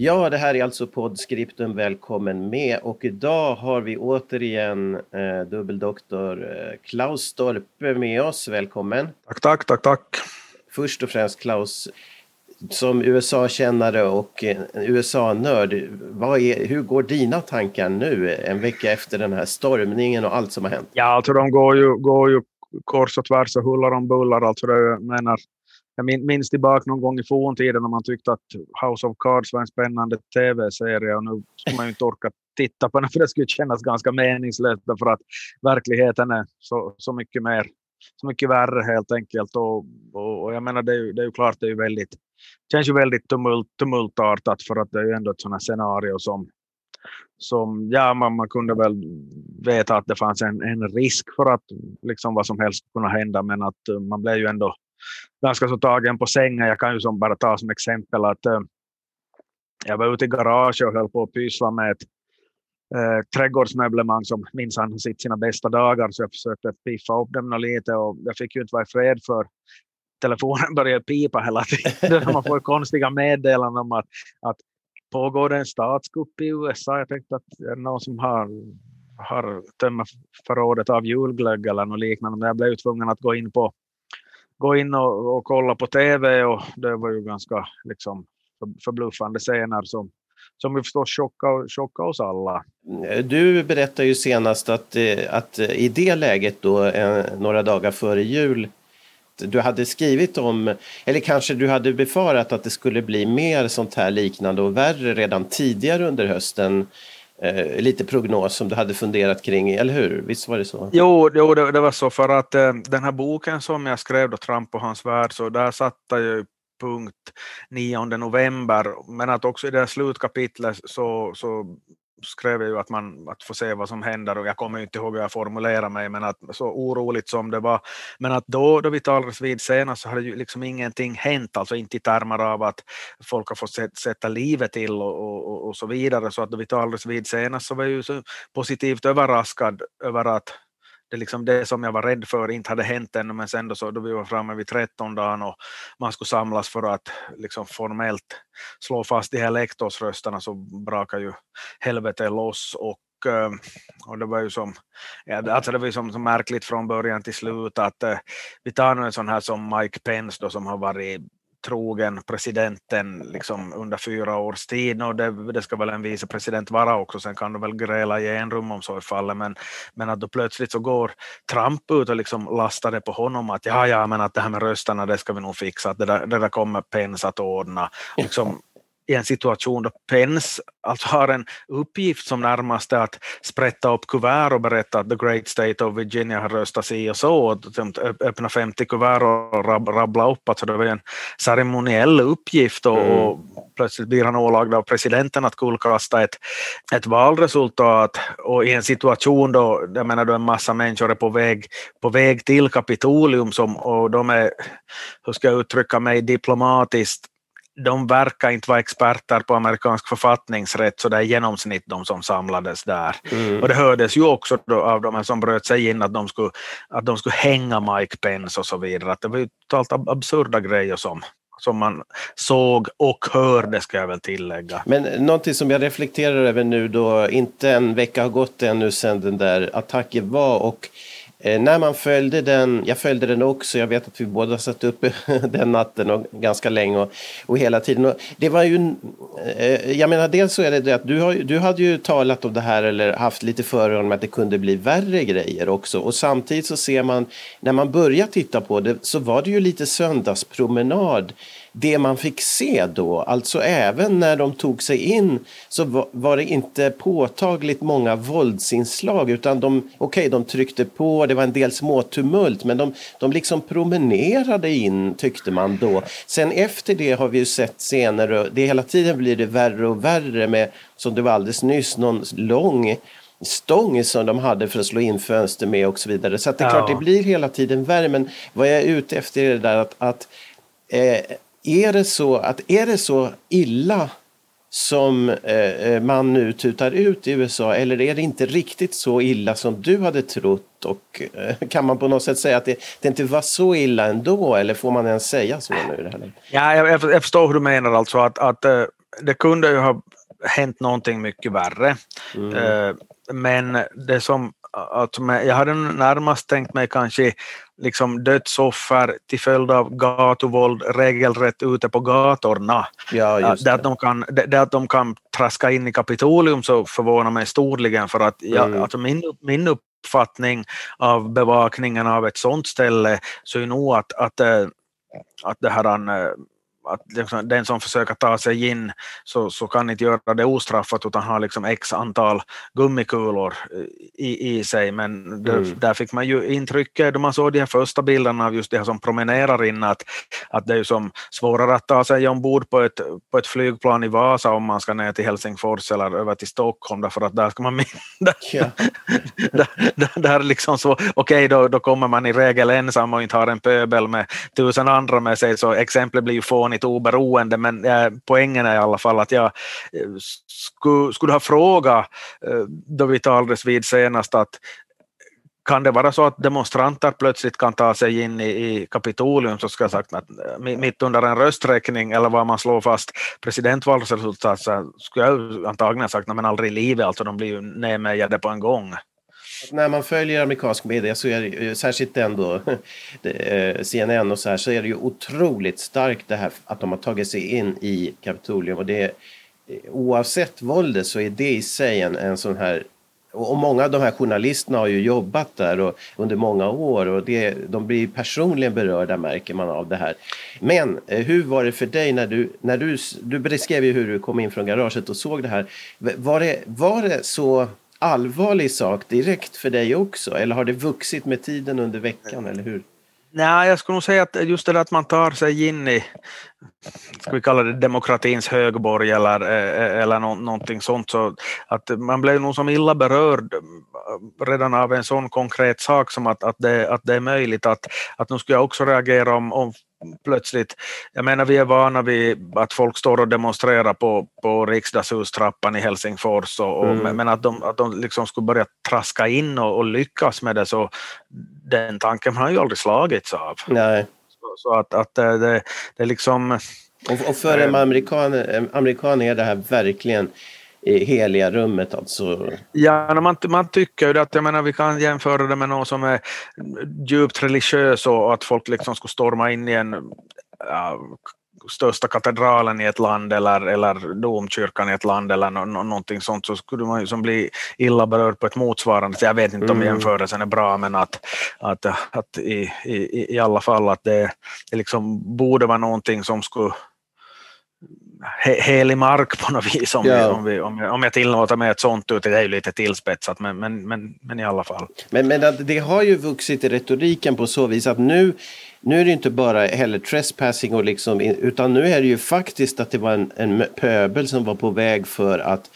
Ja, det här är alltså poddskripten Välkommen med och idag har vi återigen eh, dubbeldoktor eh, Klaus Storpe med oss. Välkommen! Tack, tack, tack, tack! Först och främst Klaus, som USA-kännare och eh, USA-nörd, hur går dina tankar nu en vecka efter den här stormningen och allt som har hänt? Ja, alltså de går ju, går ju kors och tvärs och huller om bullar. Alltså det, menar, jag minns tillbaka någon gång i forntiden när man tyckte att House of Cards var en spännande tv-serie och nu skulle man ju inte orka titta på den för det skulle kännas ganska meningslöst därför att verkligheten är så, så mycket mer så mycket värre helt enkelt. Och, och, och jag menar det är, ju, det är ju klart det är ju väldigt känns ju väldigt tumult, tumultartat för att det är ju ändå ett sådant scenario som som ja, man, man kunde väl veta att det fanns en, en risk för att liksom vad som helst kunde hända men att eh, man blev ju ändå ganska så tagen på sängen. Jag kan ju som bara ta som exempel att äh, jag var ute i garaget och höll på att pyssla med ett äh, trädgårdsmöblemang som minsann har sitt sina bästa dagar så jag försökte piffa upp dem lite och jag fick ju inte vara i fred för telefonen började pipa hela tiden. Man får konstiga meddelanden om att, att pågår det en statskupp i USA? Jag tänkte att det är någon som har, har tömt förrådet av julglögg eller något liknande. Men jag blev tvungen att gå in på gå in och, och kolla på tv och det var ju ganska liksom, förbluffande scener som, som ju förstås chockade, chockade oss alla. Du berättade ju senast att, eh, att i det läget då, eh, några dagar före jul, du hade skrivit om, eller kanske du hade befarat att det skulle bli mer sånt här liknande och värre redan tidigare under hösten eh, lite prognos som du hade funderat kring, eller hur? Visst var det så? Jo, jo det, det var så för att eh, den här boken som jag skrev då, Trump och hans värld, så där satte jag punkt 9 november, men att också i det här slutkapitlet så, så skrev jag ju att man att få se vad som händer och jag kommer inte ihåg hur jag formulerade mig men att så oroligt som det var. Men att då, då vi talades vid senast så hade ju liksom ingenting hänt, alltså inte i termer av att folk har fått sätta livet till och, och, och så vidare. Så att då vi talades vid senast så var jag ju så positivt överraskad över att det, liksom det som jag var rädd för inte hade hänt ännu, men sen då, så, då vi var framme vid 13 dagen och man skulle samlas för att liksom formellt slå fast de här lektorsrösterna så brakade ju helvetet loss och eh, och det var ju som, ja, alltså det var ju som, som märkligt från början till slut att eh, vi tar nu en sån här som Mike Pence då som har varit trogen presidenten liksom under fyra års tid. Och det, det ska väl en vicepresident vara också, sen kan de väl gräla i en rum om så är fallet. Men, men att då plötsligt så går Trump ut och liksom lastar det på honom att ja, ja, men att det här med rösterna, det ska vi nog fixa, att det där, det där kommer Pence att ordna. Liksom, i en situation då Pence alltså har en uppgift som närmast är att sprätta upp kuvert och berätta att the great state of Virginia har röstat si och så, och öppna 50 kuvert och rab rabbla upp. Alltså det var en ceremoniell uppgift och, mm. och plötsligt blir han ålagd av presidenten att kullkasta ett, ett valresultat och i en situation då, jag menar då en massa människor är på väg, på väg till Kapitolium som, och de är, hur ska jag uttrycka mig diplomatiskt, de verkar inte vara experter på amerikansk författningsrätt, så det är genomsnitt de som samlades där. Mm. Och det hördes ju också av de som bröt sig in att de, skulle, att de skulle hänga Mike Pence och så vidare. Att det var ju totalt absurda grejer som, som man såg och hörde ska jag väl tillägga. Men någonting som jag reflekterar över nu då, inte en vecka har gått ännu sedan den där attacken var och Eh, när man följde den, jag följde den också, jag vet att vi båda satt uppe den natten och ganska länge och, och hela tiden. Och det var ju, eh, jag menar dels så är det det att du, har, du hade ju talat om det här eller haft lite förhör om att det kunde bli värre grejer också. Och samtidigt så ser man, när man börjar titta på det så var det ju lite söndagspromenad det man fick se då, alltså även när de tog sig in så var det inte påtagligt många våldsinslag utan de, okay, de tryckte på, det var en del små tumult men de, de liksom promenerade in tyckte man då. Sen efter det har vi ju sett och det hela tiden blir det värre och värre med, som det var alldeles nyss, någon lång stång som de hade för att slå in fönster med och så vidare. Så det är ja. klart, det blir hela tiden värre. Men vad jag är ute efter är det där att, att eh, är, det så, att är det så illa som eh, eh, man nu tutar ut i USA eller är det inte riktigt så illa som du hade trott? Och, eh, kan man på något sätt säga att det, det, inte var så illa ändå eller får man ens säga så nu? Det här? Ja, jag, jag förstår hur du menar alltså att, att eh, det kunde ju ha hänt någonting mycket värre. Mm. Eh, men det som, alltså, jag hade närmast tänkt mig kanske liksom dödsoffer till följd av gatuvåld regelrätt ute på gatorna. Ja, just det. Att de kan, att de kan traska in i Kapitolium så förvånar mig storligen för att jag, mm. alltså min, min uppfattning av bevakningen av ett sådant ställe så är nog att, att, eh, att det här att liksom, den som försöker ta sig in så, så kan inte göra det ostraffat utan har liksom x antal gummikulor i, i sig. Men mm. där fick man ju intrycket då man såg de här första bilderna av just det här som promenerar in att, att det är som svårare att ta sig ombord på ett, på ett flygplan i Vasa om man ska ner till Helsingfors eller över till Stockholm därför att där ska man där, ja. där, där, där liksom så, okej okay, då, då kommer man i regel ensam och inte har en pöbel med tusen andra med sig så exemplet blir ju fånigt mitt oberoende, men eh, poängen är i alla fall att jag eh, skulle, skulle ha frågat eh, då vi talades vid senast att kan det vara så att demonstranter plötsligt kan ta sig in i, i Kapitolium så ska jag sagt att eh, mitt under en rösträkning eller vad man slår fast presidentvalsresultat så skulle jag antagligen sagt men aldrig i livet, alltså de blir ju nedmejade på en gång. När man följer amerikansk media, så är det, särskilt den då, eh, CNN och så här, så är det ju otroligt starkt det här att de har tagit sig in i Kapitolium. Och det, eh, oavsett våldet så är det i sig en, en sån här och många av de här journalisterna har ju jobbat där och, under många år och det, de blir personligen berörda märker man av det här. Men eh, hur var det för dig när du, när du, du beskrev ju hur du kom in från garaget och såg det här. Var det, var det så allvarlig sak direkt för dig också? Eller har det vuxit med tiden under veckan, eller hur? Nej, jag skulle nog säga att just det där att man tar sig in i, ska vi kalla det demokratins högborg eller, eh, eller någonting sånt, så att man blev nog som illa berörd eh, redan av en sån konkret sak som att, att, det, att det är möjligt att, att nu skulle jag också reagera om, om plötsligt, jag menar vi är vana vid att folk står och demonstrerar på, på riksdagshustrappan i Helsingfors, och, och mm. men att de, att de liksom skulle börja traska in och, och, lyckas med det så den tanken har ju aldrig slagits av. Nej. Så, så att, att det, det, liksom... Och, och för en amerikan, amerikan är det här verkligen i heliga rummet alltså? Ja, man, man tycker ju att, jag menar vi kan jämföra det med någon som är djupt religiös och att folk liksom skulle storma in i en ja, största katedralen i ett land eller, eller domkyrkan i ett land eller no, no, någonting sånt så skulle man ju som bli illa berörd på ett motsvarande Jag vet inte om mm. jämförelsen är bra men att, att, att i, i, i alla fall att det, det liksom borde vara någonting som skulle helig mark på något vis om, ja. om, vi, om, jag, om jag tillåter mig ett sånt ut. Det är ju lite tillspetsat men, men, men, men i alla fall. Men, men det har ju vuxit i retoriken på så vis att nu nu är det inte bara heller trespassing och liksom, utan nu är det ju faktiskt att det var en, en pöbel som var på väg för att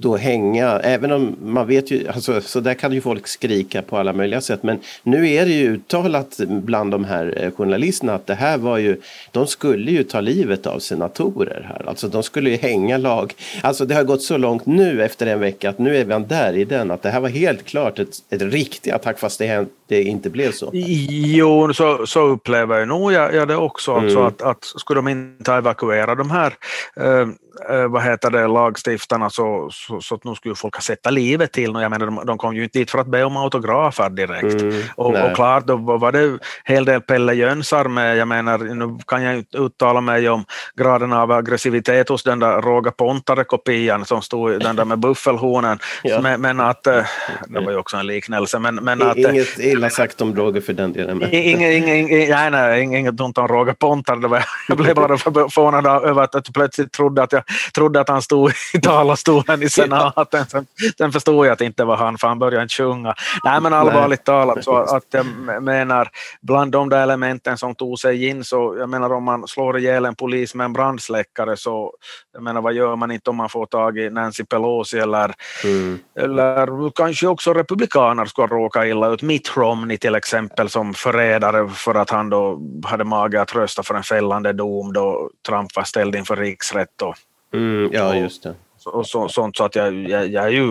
då hänga, även om man vet ju, alltså, så där kan ju folk skrika på alla möjliga sätt, men nu är det ju uttalat bland de här eh, journalisterna att det här var ju, de skulle ju ta livet av senatorer här, alltså de skulle ju hänga lag. Alltså det har gått så långt nu efter en vecka att nu är man där i den, att det här var helt klart ett, ett riktig attack fast det, det inte blev så. Jo, så, så upplever jag nog jag, jag det också, alltså mm. alltså att, att skulle de inte evakuera de här eh, äh, vad heter det, lagstiftarna så, så, så att nu skulle folk ha sätta livet till. Jag menar, de, de kom ju inte dit för att be om autografer direkt. Mm, och, och, klart, då var det en hel del Pelle Jönsar med. Jag menar, nu kan jag inte uttala mig om graden av aggressivitet hos den där Roga Pontare-kopian som stod den där med buffelhornen. ja. men, men, att, äh, det var ju också en liknelse. Men, men att, inget illa sagt om Roger för den delen. Inget, inget, nej, nej, inget ont om Roger Pontare. Jag blev bara förvånad över att jag plötsligt trodde att jag trodde att han stod i talarstolen i senaten. Sen, sen förstod jag att det inte var han, för han började inte sjunga. Nej, men allvarligt Nej. talat, så att jag menar, bland de där elementen som tog sig in, så jag menar om man slår ihjäl en polis med en brandsläckare, så jag menar vad gör man inte om man får tag i Nancy Pelosi eller, mm. eller kanske också republikaner skulle råka illa ut. Mitt Romney till exempel som förrädare för att han då hade mage att rösta för en fällande dom då Trump var ställd inför riksrätt. Och, mm, ja, just det. Och, så, sånt så att jag, jag, jag är ju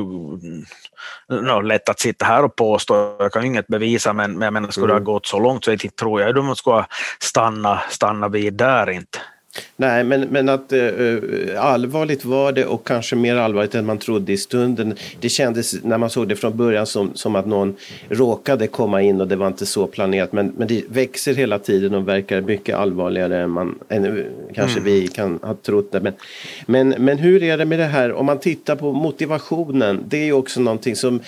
no, lätt att sitta här och påstå, jag kan ju inget bevisa men, men jag menar, skulle mm. det ha gått så långt så inte tror jag de skulle stanna, stanna vid där inte. Nej, men, men att uh, allvarligt var det och kanske mer allvarligt än man trodde i stunden. Det kändes när man såg det från början som, som att någon råkade komma in och det var inte så planerat. Men, men det växer hela tiden och verkar mycket allvarligare än, man, än kanske mm. vi kan ha trott det. Men, men, men hur är det med det här om man tittar på motivationen? Det är ju också någonting som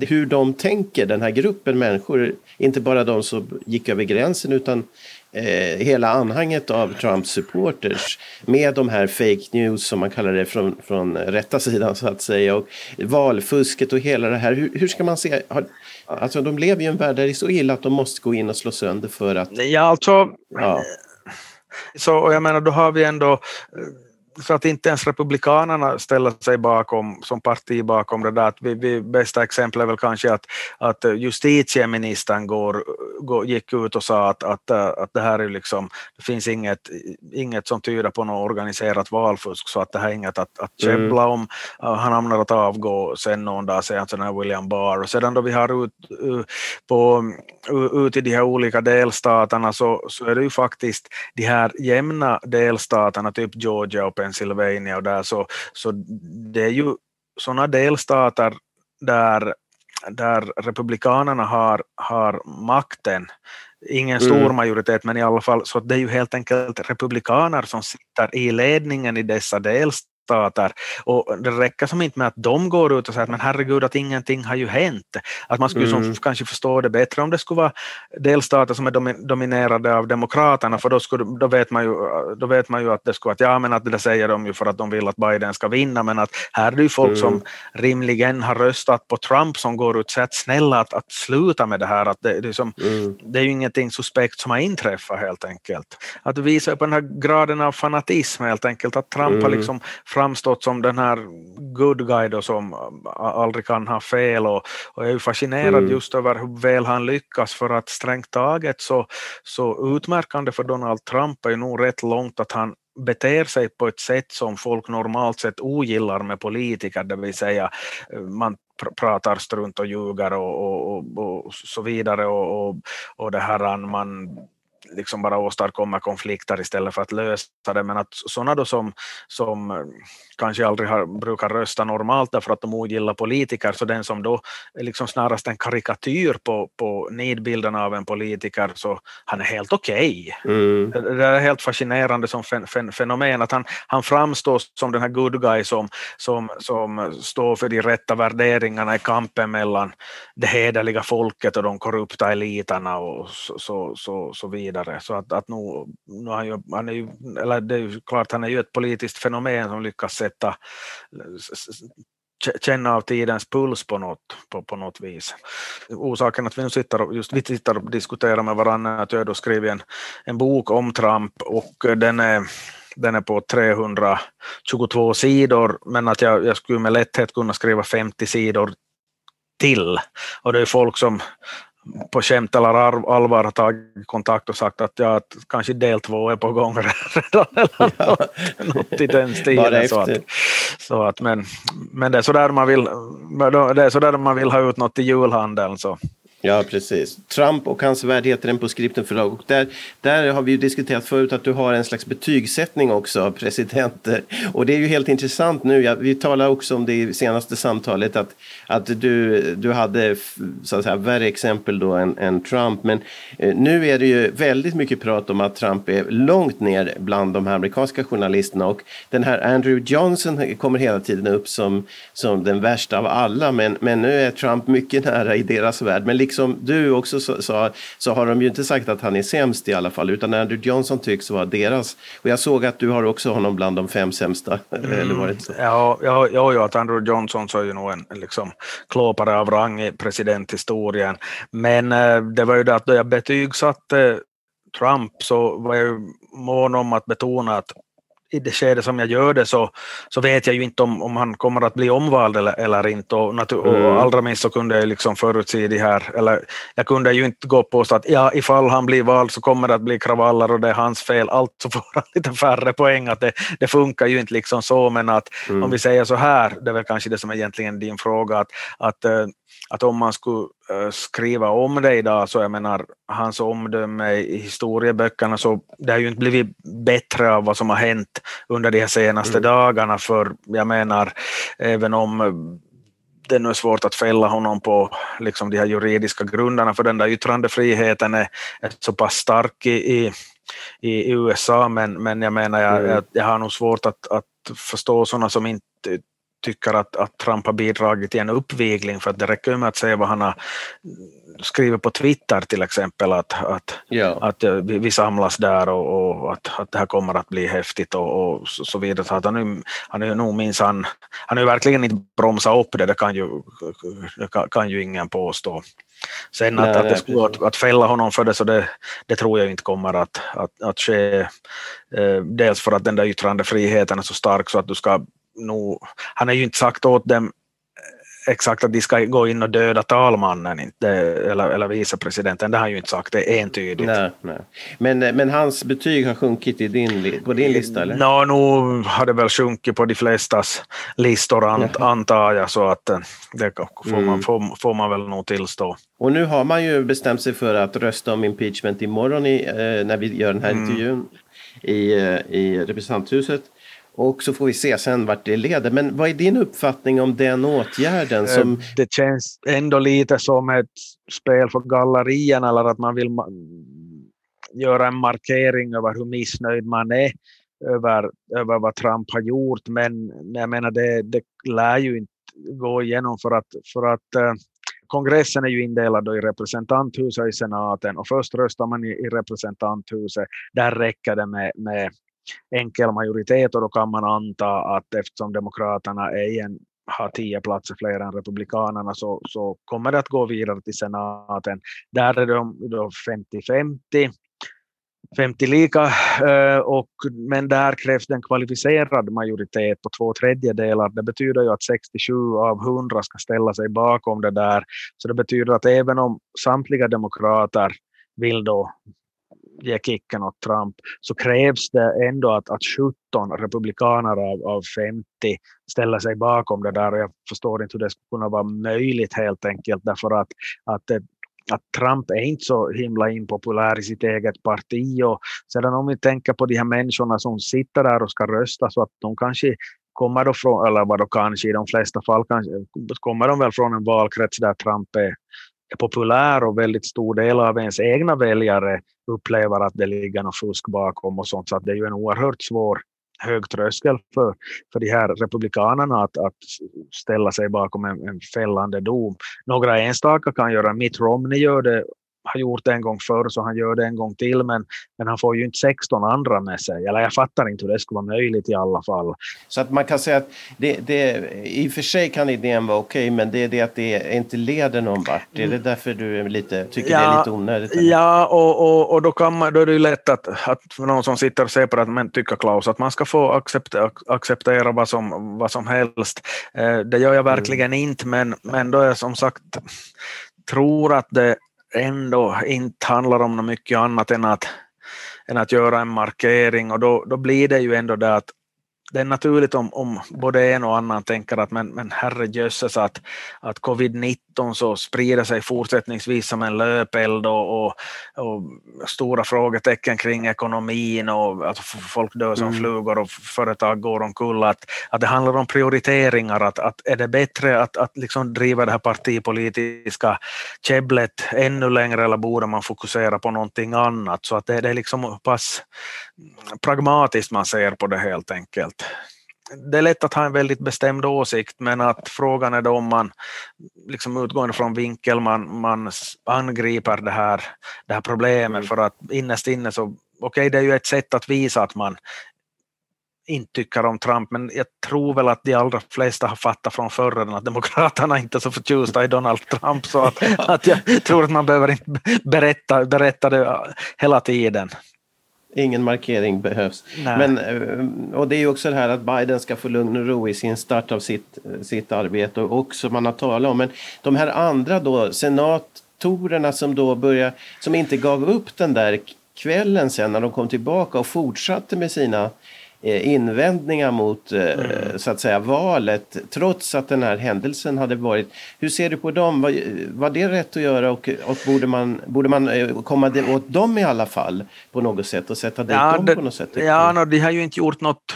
hur de tänker, den här gruppen människor, inte bara de som gick över gränsen utan eh, hela anhanget av Trumps supporters med de här fake news som man kallar det från, från rätta sidan så att säga och valfusket och hela det här. Hur, hur ska man se? Har, alltså de lever ju i en värld där det är så illa att de måste gå in och slå sönder för att... Ja, alltså... Ja. Så, och jag menar, då har vi ändå så att inte ens Republikanerna ställer sig bakom, som parti bakom det där. Att vi, vi, bästa exempel är väl kanske att, att justitieministern går, går, gick ut och sa att, att, att det här är liksom, det finns inget, inget som tyder på något organiserat valfusk, så att det här är inget att, att mm. käbbla mm. om. Han hamnar att avgå sen någon dag sen, sen är William Barr. Och sedan då vi har ut, på, ut i de här olika delstaterna så, så är det ju faktiskt de här jämna delstaterna, typ Georgia och Pennsylvania och där så, så det är ju sådana delstater där, där republikanerna har, har makten ingen stor mm. majoritet, men i alla fall så det är ju helt enkelt republikaner som sitter i ledningen i dessa delstater delstater. Och det räcker som inte med att de går ut och säger att men herregud att ingenting har ju hänt. Att man skulle mm. som, kanske förstå det bättre om det skulle vara delstater som är dominerade av demokraterna för då, skulle, då, vet man ju, då vet man ju att det skulle att ja men att det säger de ju för att de vill att Biden ska vinna men att här är det ju folk mm. som rimligen har röstat på Trump som går ut och säger att snälla att, att sluta med det här att det, det, är som, mm. det är ju ingenting suspekt som har inträffat helt enkelt. Att visa på den här graden av fanatism helt enkelt att Trump har mm. liksom framstått som den här good guy då som aldrig kan ha fel och, och jag är ju fascinerad mm. just över hur väl han lyckas för att strängt taget så, så utmärkande för Donald Trump är ju nog rätt långt att han beter sig på ett sätt som folk normalt sett ogillar med politiker, det vill säga man pr pratar strunt och ljuger och, och, och, och så vidare och, och, och det här man liksom bara åstadkommer konflikter istället för att lösa det. Men att sådana då som, som kanske aldrig har, brukar rösta normalt därför att de ogillar politiker, så den som då är liksom snarast en karikatyr på, på nidbilden av en politiker, så han är helt okej. Okay. Mm. Det är helt fascinerande som fen, fen, fenomen, att han, han framstår som den här good guy som, som, som står för de rätta värderingarna i kampen mellan det hederliga folket och de korrupta eliterna och så, så, så, så vidare. Så att, att nu, nu han, ju, han är ju, eller det är ju klart, han är ju ett politiskt fenomen som lyckas sätta känna av tidens puls på något, på, på något vis. Orsaken att vi nu sitter och, just, vi sitter och diskuterar med varandra är att jag då skrivit en, en bok om Trump och den är, den är på 322 sidor men att jag, jag skulle med lätthet kunna skriva 50 sidor till. Och det är folk som på skämt eller allvar har tagit kontakt och sagt att, ja, kanske del två är på gång redan. Eller något i den stilen. Så att, så att, men, men det är sådär man vill, det är sådär man vill ha ut något i julhandeln. Så. Ja, precis. Trump och hans värld heter den på skripten förlag. Och där, där har vi ju diskuterat förut att du har en slags betygssättning också av presidenter. Och det är ju helt intressant nu. Ja, vi talade också om det i senaste samtalet att, att du, du hade så att säga, värre exempel då än, än Trump. Men eh, nu är det ju väldigt mycket prat om att Trump är långt ner bland de här amerikanska journalisterna. Och den här Andrew Johnson kommer hela tiden upp som, som den värsta av alla. Men, men nu är Trump mycket nära i deras värld. Men liksom som du också sa, så har de ju inte sagt att han är sämst i alla fall, utan Andrew Johnson tycks vara deras. Och jag såg att du har också honom bland de fem sämsta, mm. eller var det så? Mm, ja, ja, ja, ja, att Andrew Johnson så är ju nog en liksom, klåpare av rang i presidenthistorien. Men eh, det var ju det att då jag betygsatte eh, Trump så var jag mån om att betona att i det skede som jag gör det så, så vet jag ju inte om, om han kommer att bli omvald eller, eller inte. Och, natur- mm. och allra minst så kunde jag liksom förutse det här, eller jag kunde ju inte gå på så att ja, ifall han blir vald så kommer det att bli kravaller och det är hans fel, alltså får han lite färre poäng. Att det, det funkar ju inte liksom så, men att mm. om vi säger så här, det är väl kanske det som är egentligen din fråga, att, att eh, att om man skulle eh, skriva om det idag så jag menar hans omdöme i historieböckerna så det har ju inte blivit bättre av vad som har hänt under de här senaste mm. dagarna för jag menar även om eh, det nu är svårt att fälla honom på liksom de här juridiska grunderna för den där yttrandefriheten är, är så pass stark i, i, i USA men, men jag menar jag, mm. jag, jag har nog svårt att, att förstå sådana som inte tycker att, att Trump har bidragit till en uppvigling för att det räcker med att se vad han har skrivit på Twitter till exempel att, att, ja. att eh, vi, samlas där och, och, att, att det här kommer att bli häftigt och, och så, vidare. Så att han, är, han är nog minst han, har verkligen inte bromsat upp det, det kan ju, det kan, kan ju ingen påstå. Sen nej, att, att det skulle att, att fälla honom för det, så det, det tror jag inte kommer att, att, att ske. Eh, dels för att den där yttrandefriheten är så stark så att du ska nog, han har ju inte sagt åt dem exakt att de ska gå in och döda talmannen inte, eller, eller vicepresidenten, det har han ju inte sagt, det är entydigt. Nej, nej. Men, men hans betyg har sjunkit i din, på din lista? Eller? Nå, no, har det väl sjunkit på de flestas listor ant, antar jag, så att eh, det får man, mm. får, får man väl nog tillstå. Och nu har man ju bestämt sig för att rösta om impeachment imorgon i, eh, när vi gör den här mm. intervjun i, eh, i representanthuset. Och så får vi se sen vart det leder. Men vad är din uppfattning om den åtgärden? Eh, som... Det känns ändå lite som ett spel för gallerierna eller att man vill göra en markering över hur missnöjd man är över, över vad Trump har gjort. Men jag menar, det, det lär ju inte gå igenom för att, för att eh, kongressen är ju indelad i representanthuset och i senaten och först röstar man i, i representanthuset. Där räcker det med, med enkel majoritet och då kan man anta att eftersom Demokraterna är en, har tio platser fler än Republikanerna så, så kommer det att gå vidare till senaten. Där är de 50-50. 50 lika, eh, och, men där krävs det en kvalificerad majoritet på två tredjedelar. Det betyder ju att 67 av 100 ska ställa sig bakom det där. Så det betyder att även om samtliga demokrater vill då ge kicken åt Trump så krävs det ändå att, att 17 republikaner av, av 50 ställer sig bakom det där. Och jag förstår inte hur det skulle kunna vara möjligt helt enkelt därför att, att eh, att Trump är inte så himla impopulär i sitt eget parti. Och sedan om vi tänker på de här människorna som sitter där och ska rösta så att de kanske kommer då från, eller vad då kanske i de flesta fall kanske, kommer de väl från en valkrets där Trump är är populär och väldigt stor del av ens egna väljare upplever att det ligger något fusk bakom och sånt. Så att det är ju en oerhört svår hög tröskel för, för de här republikanerna att, att ställa sig bakom en, en fällande dom. Några enstaka kan göra, Mitt Romney gör det har gjort det en gång förr så han gör det en gång till men, men han får ju inte 16 andra med sig. Eller jag fattar inte hur det skulle vara möjligt i alla fall. Så att man kan säga att det, det, i och för sig kan idén vara okej okay, men det är det att det inte leder någon vart. Är det mm. därför du lite, tycker ja, det är lite onödigt? Eller? Ja, och, och, och då, kan man, då är det ju lätt att, att för någon som sitter och ser på det men tycker Klaus att man ska få acceptera, acceptera vad, som, vad som helst. Eh, det gör jag verkligen mm. inte men, men då är jag som sagt tror att det ändå inte handlar om något mycket annat än att, än att göra en markering. Och då, då blir det ju ändå det att det är naturligt om, om både en och annan tänker att men, men herrejösses att, att covid-19 så sprider sig fortsättningsvis som en löpeld och, och, och stora frågetecken kring ekonomin och att folk dör som mm. flugor och företag går omkull. Att, att det handlar om prioriteringar, att, att är det bättre att, att liksom driva det här partipolitiska käbblet ännu längre eller borde man fokusera på någonting annat? Så att det, det är liksom pass pragmatiskt man ser på det helt enkelt det är lätt att ha en väldigt bestämd åsikt men att frågan är då om man liksom utgående från vinkel man, man angriper det här, det här problemet mm. för att innerst inne så okej okay, det är ju ett sätt att visa att man inte tycker om Trump, men jag tror väl att de allra flesta har fattat från förr att Demokraterna inte är så förtjusta i Donald Trump, så att, att jag tror att man behöver inte berätta, berätta det hela tiden. Ingen markering behövs. Men, eh, och det är ju också det här att Biden ska få lugn och ro i sin start av sitt, sitt arbete och också man har talat om. Men de här andra då, senatorerna som då börjar, som inte gav upp den där kvällen sen när de kom tillbaka och fortsatte med sina Eh, invändningar mot eh, mm. så att säga valet trots att den här händelsen hade varit. Hur ser du på dem? Var, var det rätt att göra och, och borde man, borde man eh, komma åt dem i alla fall på något sätt och sätta dit ja, dem det, på något sätt? Ja, no, de har ju inte gjort något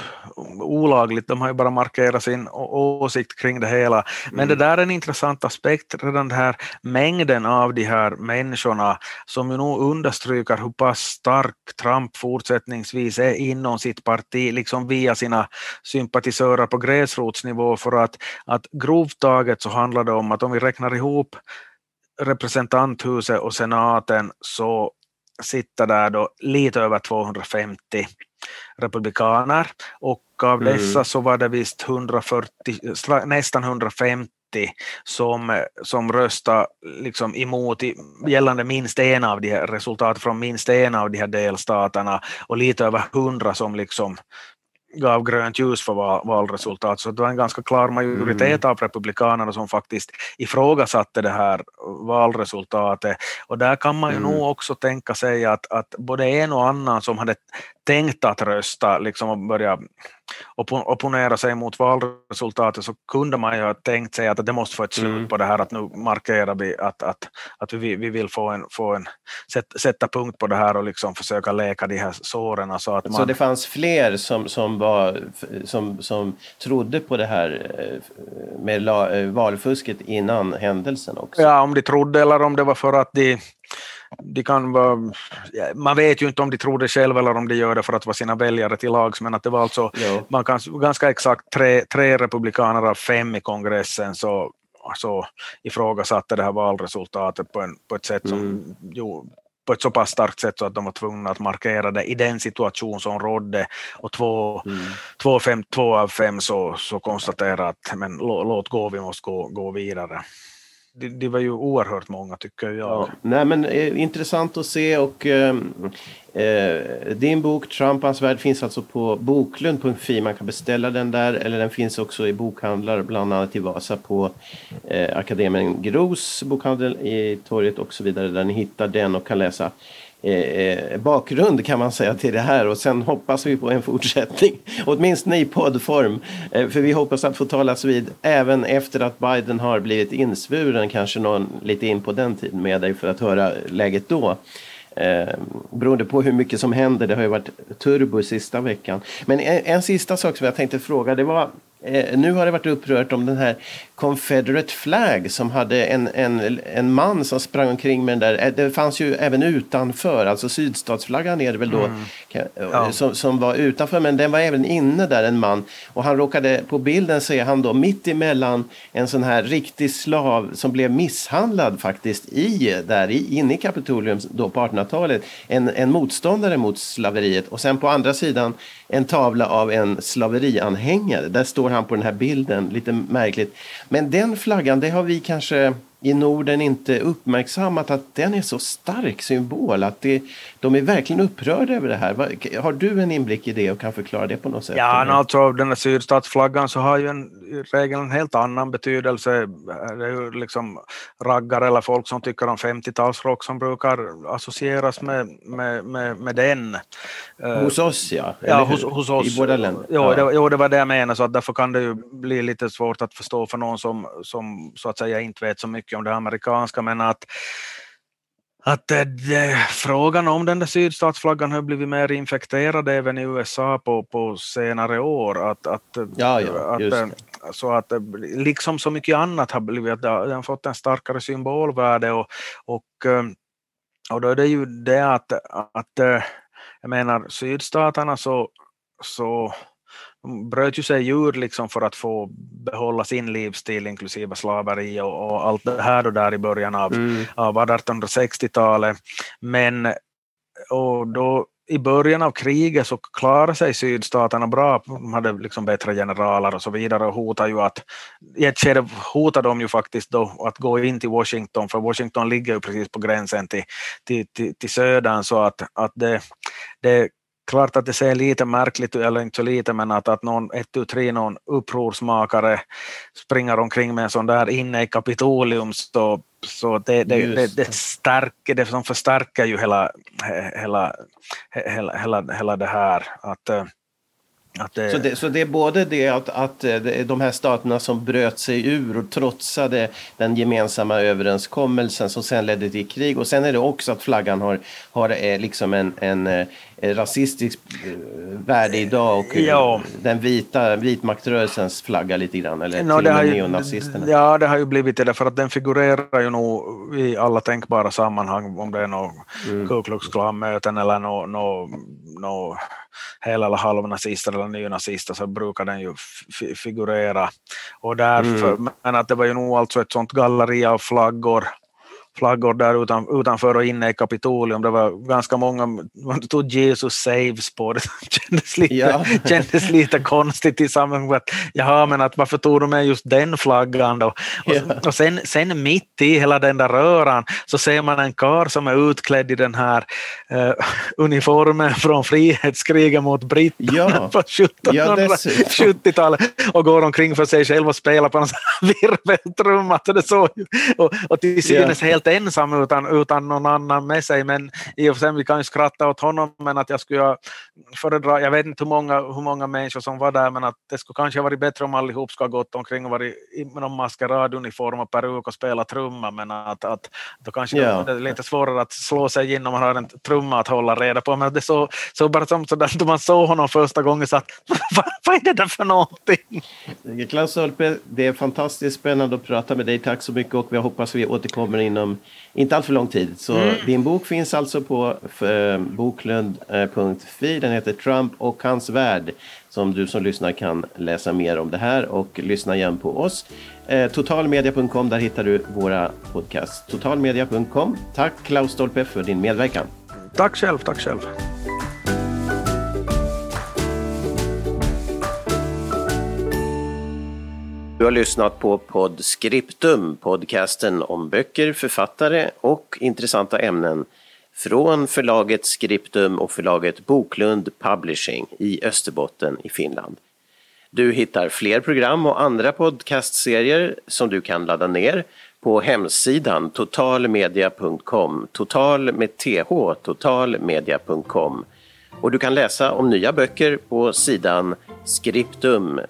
olagligt, de har ju bara markerat sin åsikt kring det hela. Men mm. det där är en intressant aspekt, redan den här mängden av de här människorna som ju nog understryker hur pass stark Trump fortsättningsvis är inom sitt parti liksom via sina sympatisörer på gräsrotsnivå för att, att grovt taget så handlar det om att om vi räknar ihop representanthuset och senaten så sitter där då lite över 250 republikaner och av mm. dessa så var det visst 140, nästan 150 som, som röstade liksom emot gällande minst en av de här resultat från minst en av de här delstaterna och lite över hundra som liksom gav grönt ljus för val, valresultat. Så det var en ganska klar majoritet mm. av republikanerna som faktiskt ifrågasatte det här valresultatet. Och där kan man ju mm. nog också tänka sig att, att både en och annan som hade tänkt att rösta liksom och börja opponera sig mot valresultatet så kunde man ju ha tänkt sig att det måste få ett slut mm. på det här att nu markerar vi att, att, att vi, vi vill få en, få en sätta punkt på det här och liksom försöka läka de här såren. Så, att man... så det fanns fler som, som, var, som, som trodde på det här eh, med eh, valfusket innan händelsen också? Ja, om de trodde eller om det var för att de de kan vara, man vet ju inte om de tror det själva eller om de gör det för att vara sina väljare till lags, men att det var alltså man kan, ganska exakt tre, tre republikaner av fem i kongressen så, så ifrågasatte det här valresultatet på, en, på ett sätt som mm. jo, på ett så pass starkt sätt så att de var tvungna att markera det i den situation som rådde och två, mm. två, fem, två av fem så, så konstaterade att men låt gå, vi måste gå, gå vidare det, det, var ju oerhört många tycker jag. Ja, nej, men, eh, intressant att se och eh, eh, din bok Trumpans värld finns alltså på boklund.fi. Man kan beställa den där eller den finns också i bokhandlar bland annat i Vasa på eh, Akademin Gros bokhandel i torget och så vidare där ni hittar den och kan läsa Eh, bakgrund kan man säga till det här och sen hoppas vi på en fortsättning. Åtminstone i poddform. Eh, för vi hoppas att få talas vid även efter att Biden har blivit insvuren, kanske någon lite in på den tiden med dig för att höra läget då. Eh, beroende på hur mycket som händer, det har ju varit turbo sista veckan. Men en, en sista sak som jag tänkte fråga, det var Eh, nu har det varit upprört om den här Confederate Flag som hade en, en, en man som sprang omkring med den där. Eh, det fanns ju även utanför, alltså sydstatsflaggan är det väl då, mm. ja. som, som var utanför, men den var även inne där, en man. Och han råkade, på bilden så är han då mitt emellan en sån här riktig slav som blev misshandlad faktiskt i, där i, inne i Kapitolium då på 1800-talet. En, en motståndare mot slaveriet och sen på andra sidan en tavla av en slaverianhängare. Där står han på den här bilden, lite märkligt. Men den flaggan, det har vi kanske i Norden inte uppmärksammat att den är så stark symbol. Att det, de är verkligen upprörda över det här. Har du en inblick i det och kan förklara det på något sätt? Ja, alltså den här sydstatsflaggan så har ju en, i regel en helt annan betydelse. Det är ju liksom raggare eller folk som tycker om 50-talsrock som brukar associeras med, med, med, med den. Hos oss ja. ja hos, hos, oss. I båda länder. Jo, ja. det, jo, det var det jag menade, så att därför kan det ju bli lite svårt att förstå för någon som, som så att säga inte vet så mycket om det amerikanska, men att att det, frågan om den där sydstatsflaggan har blivit mer infekterad även i USA på, på senare år. Att, att, ja, ja, att, så att liksom så mycket annat har blivit, att den har fått en starkare symbolvärde och, och, och då är det ju det att, att jag menar sydstaterna så, så bröt ju sig ur liksom för att få behålla sin livsstil inklusive slaveri och, och allt det här då där i början av, mm. av 1860-talet. Men och då i början av kriget så klarade sig sydstaterna bra, de hade liksom bättre generaler och så vidare och hotade ju att, i ett skede hotade de ju faktiskt då att gå in till Washington, för Washington ligger ju precis på gränsen till, till, till, till södern så att, att det, det klart att det ser lite märkligt ut, eller inte så lite, men att, att någon, ett tu tre, någon upprorsmakare springer omkring med en sån där inne i Kapitolium, så, så det, det, det, det, stärker, det som förstärker ju hela, hela, hela, hela, hela det här. Att, eh, det... Så, det, så det är både det att, att eh, de här staterna som bröt sig ur och trotsade den gemensamma överenskommelsen som sen ledde till krig och sen är det också att flaggan har, har eh, liksom en, en, rasistisk värde idag och ja. den vita vitmaktrörelsens flagga lite grann eller no, till och med neonazisterna. Ja, det har ju blivit det för att den figurerar ju nog i alla tänkbara sammanhang om det är något mm. Ku Klux Klan-möten eller något no, no, hel eller halvnazister eller nynazister så brukar den ju figurera. Och därför, mm. Men att det var ju nog alltså ett sånt galleri av flaggor flaggor där utan, utanför och inne i Kapitolium. Det var ganska många, man tog Jesus saves på det. det kändes lite, ja. kändes lite konstigt i sammanhanget. Jaha, men att varför tog de med just den flaggan då? Och, ja. och sen, sen mitt i hela den där röran så ser man en kar som är utklädd i den här uh, uniformen från frihetskriget mot britterna ja. på 1770-talet och går omkring för sig själv och spelar på en virveltrumma. och, och till synes helt helt ensam utan, utan någon annan med sig. Men i och för sig, vi kan ju skratta åt honom, men att jag skulle föredra, jag vet inte hur många, hur många människor som var där, men att det skulle kanske ha varit bättre om allihop skulle ha gått omkring och varit med någon maskeraduniform och peruk och spela trumma, men att, att då kanske yeah. det är lite svårare att slå sig in om man har en trumma att hålla reda på. Men det så, så bara som så där, då man såg honom första gången så att vad, vad är det där för någonting? Klaus Holpe, det är fantastiskt spännande att prata med dig. Tack så mycket och vi hoppas vi återkommer inom inte allt för lång tid. Så mm. din bok finns alltså på eh, boklund.fi. Den heter Trump och hans värld som du som lyssnar kan läsa mer om det här och lyssna igen på oss. Eh, totalmedia.com, där hittar du våra podcasts. Totalmedia.com. Tack Klaus Stolpe för din medverkan. Tack själv, tack själv. Du har lyssnat på Podscriptum, podcasten om böcker, författare och intressanta ämnen från förlaget Scriptum och förlaget Boklund Publishing i Österbotten i Finland. Du hittar fler program och andra podcastserier som du kan ladda ner på hemsidan totalmedia.com, total med th, totalmedia.com. Och du kan läsa om nya böcker på sidan skriptum.fi.